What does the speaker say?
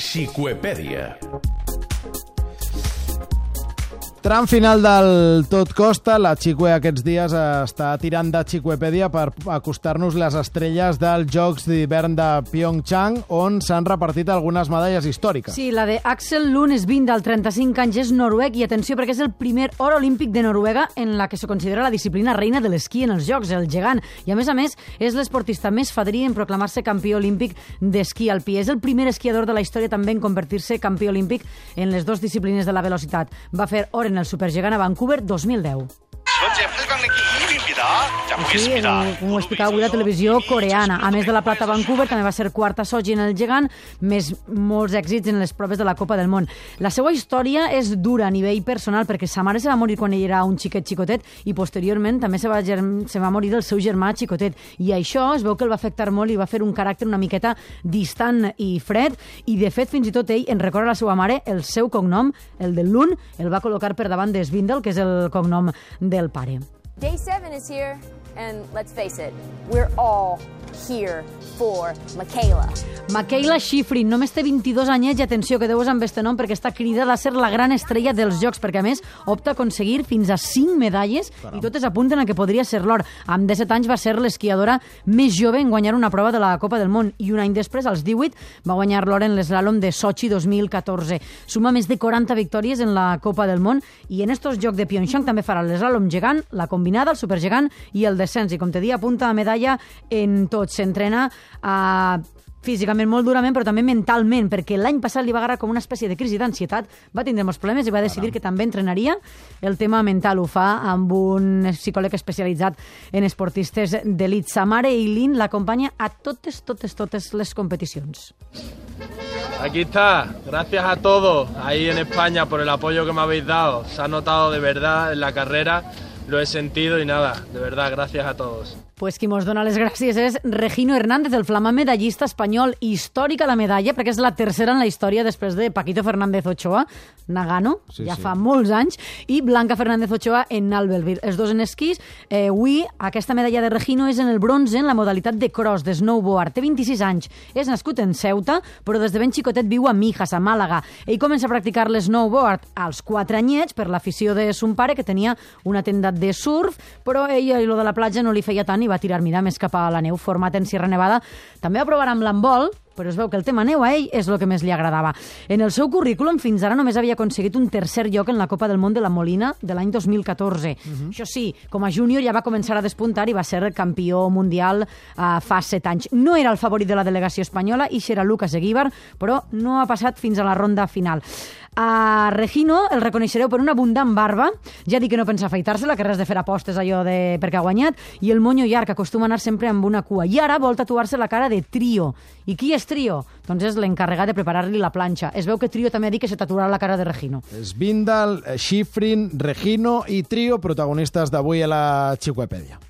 Xicoepèdia. Tram final del Tot Costa, la Xicue aquests dies està tirant de Xicuepèdia per acostar-nos les estrelles dels Jocs d'hivern de Pyeongchang, on s'han repartit algunes medalles històriques. Sí, la de Axel Lund és 20 del 35 anys, és noruec, i atenció perquè és el primer or olímpic de Noruega en la que se considera la disciplina reina de l'esquí en els Jocs, el gegant. I a més a més, és l'esportista més fadrí en proclamar-se campió olímpic d'esquí alpí. És el primer esquiador de la història també en convertir-se campió olímpic en les dues disciplines de la velocitat. Va fer or en el Supergegant a Vancouver 2010. 현재 8강 랭킹 1위입니다. 자, Sí, 보겠습니다. com ho explicava avui la televisió coreana. A més de la plata a Vancouver, també va ser quarta a Sochi en el gegant, més molts èxits en les proves de la Copa del Món. La seva història és dura a nivell personal, perquè sa mare se va morir quan ell era un xiquet xicotet i posteriorment també se va, germ- se va morir el seu germà xicotet. I això es veu que el va afectar molt i va fer un caràcter una miqueta distant i fred, i de fet fins i tot ell en recorda a la seva mare el seu cognom, el de Lun, el va col·locar per davant de Svindel, que és el cognom del Day seven is here, and let's face it, we're all here for Michaela. Michaela Schifrin només té 22 anyets i atenció que deus amb este nom perquè està cridada a ser la gran estrella dels Jocs perquè a més opta a aconseguir fins a 5 medalles i totes apunten a que podria ser l'or. Amb 17 anys va ser l'esquiadora més jove en guanyar una prova de la Copa del Món i un any després, als 18, va guanyar l'or en l'eslàlom de Sochi 2014. Suma més de 40 victòries en la Copa del Món i en estos Jocs de Pyeongchang també farà l'eslàlom gegant, la combinada, el supergegant i el descens. I com te dia, apunta a medalla en tot. S'entrena a físicament molt durament, però també mentalment, perquè l'any passat li va agarrar com una espècie de crisi d'ansietat, va tindre molts problemes i va decidir que també entrenaria el tema mental. Ho fa amb un psicòleg especialitzat en esportistes d'elit. Sa mare Eileen l'acompanya a totes, totes, totes les competicions. Aquí está, gracias a todos ahí en España por el apoyo que me habéis dado. Se ha notado de verdad en la carrera, lo he sentido y nada, de verdad, gracias a todos. Pues qui mos dona les gràcies és Regino Hernández, el flamant medallista espanyol, històrica la medalla, perquè és la tercera en la història després de Paquito Fernández Ochoa, Nagano, Sí, ja sí. fa molts anys, i Blanca Fernández Ochoa en Albelville. Els dos en esquís. Eh, avui, aquesta medalla de Regino és en el bronze en la modalitat de cross, de snowboard. Té 26 anys. És nascut en Ceuta, però des de ben xicotet viu a Mijas, a Màlaga. Ell comença a practicar l'snowboard als 4 anyets per l'afició de son pare, que tenia una tenda de surf, però ell, i lo de la platja no li feia tant i va tirar mirar més cap a la neu, format en Sierra Nevada. També va provar amb l'handbol, però es veu que el tema neu a ell és el que més li agradava. En el seu currículum fins ara només havia aconseguit un tercer lloc en la Copa del Món de la Molina de l'any 2014. Això sí, com a júnior ja va començar a despuntar i va ser campió mundial uh, fa set anys. No era el favorit de la delegació espanyola, i era Lucas Eguíbar, però no ha passat fins a la ronda final. A Regino el reconeixereu per una abundant barba, ja dic que no pensa afaitar-se-la, que res de fer apostes allò de perquè ha guanyat, i el monyo llarg, que acostuma a anar sempre amb una cua. I ara vol tatuar-se la cara de Trio. I qui és Trio? Doncs és l'encarregat de preparar-li la planxa. Es veu que Trio també ha dit que se tatuarà la cara de Regino. Svindal, Schifrin, Regino i Trio, protagonistes d'avui a la Xicoepèdia.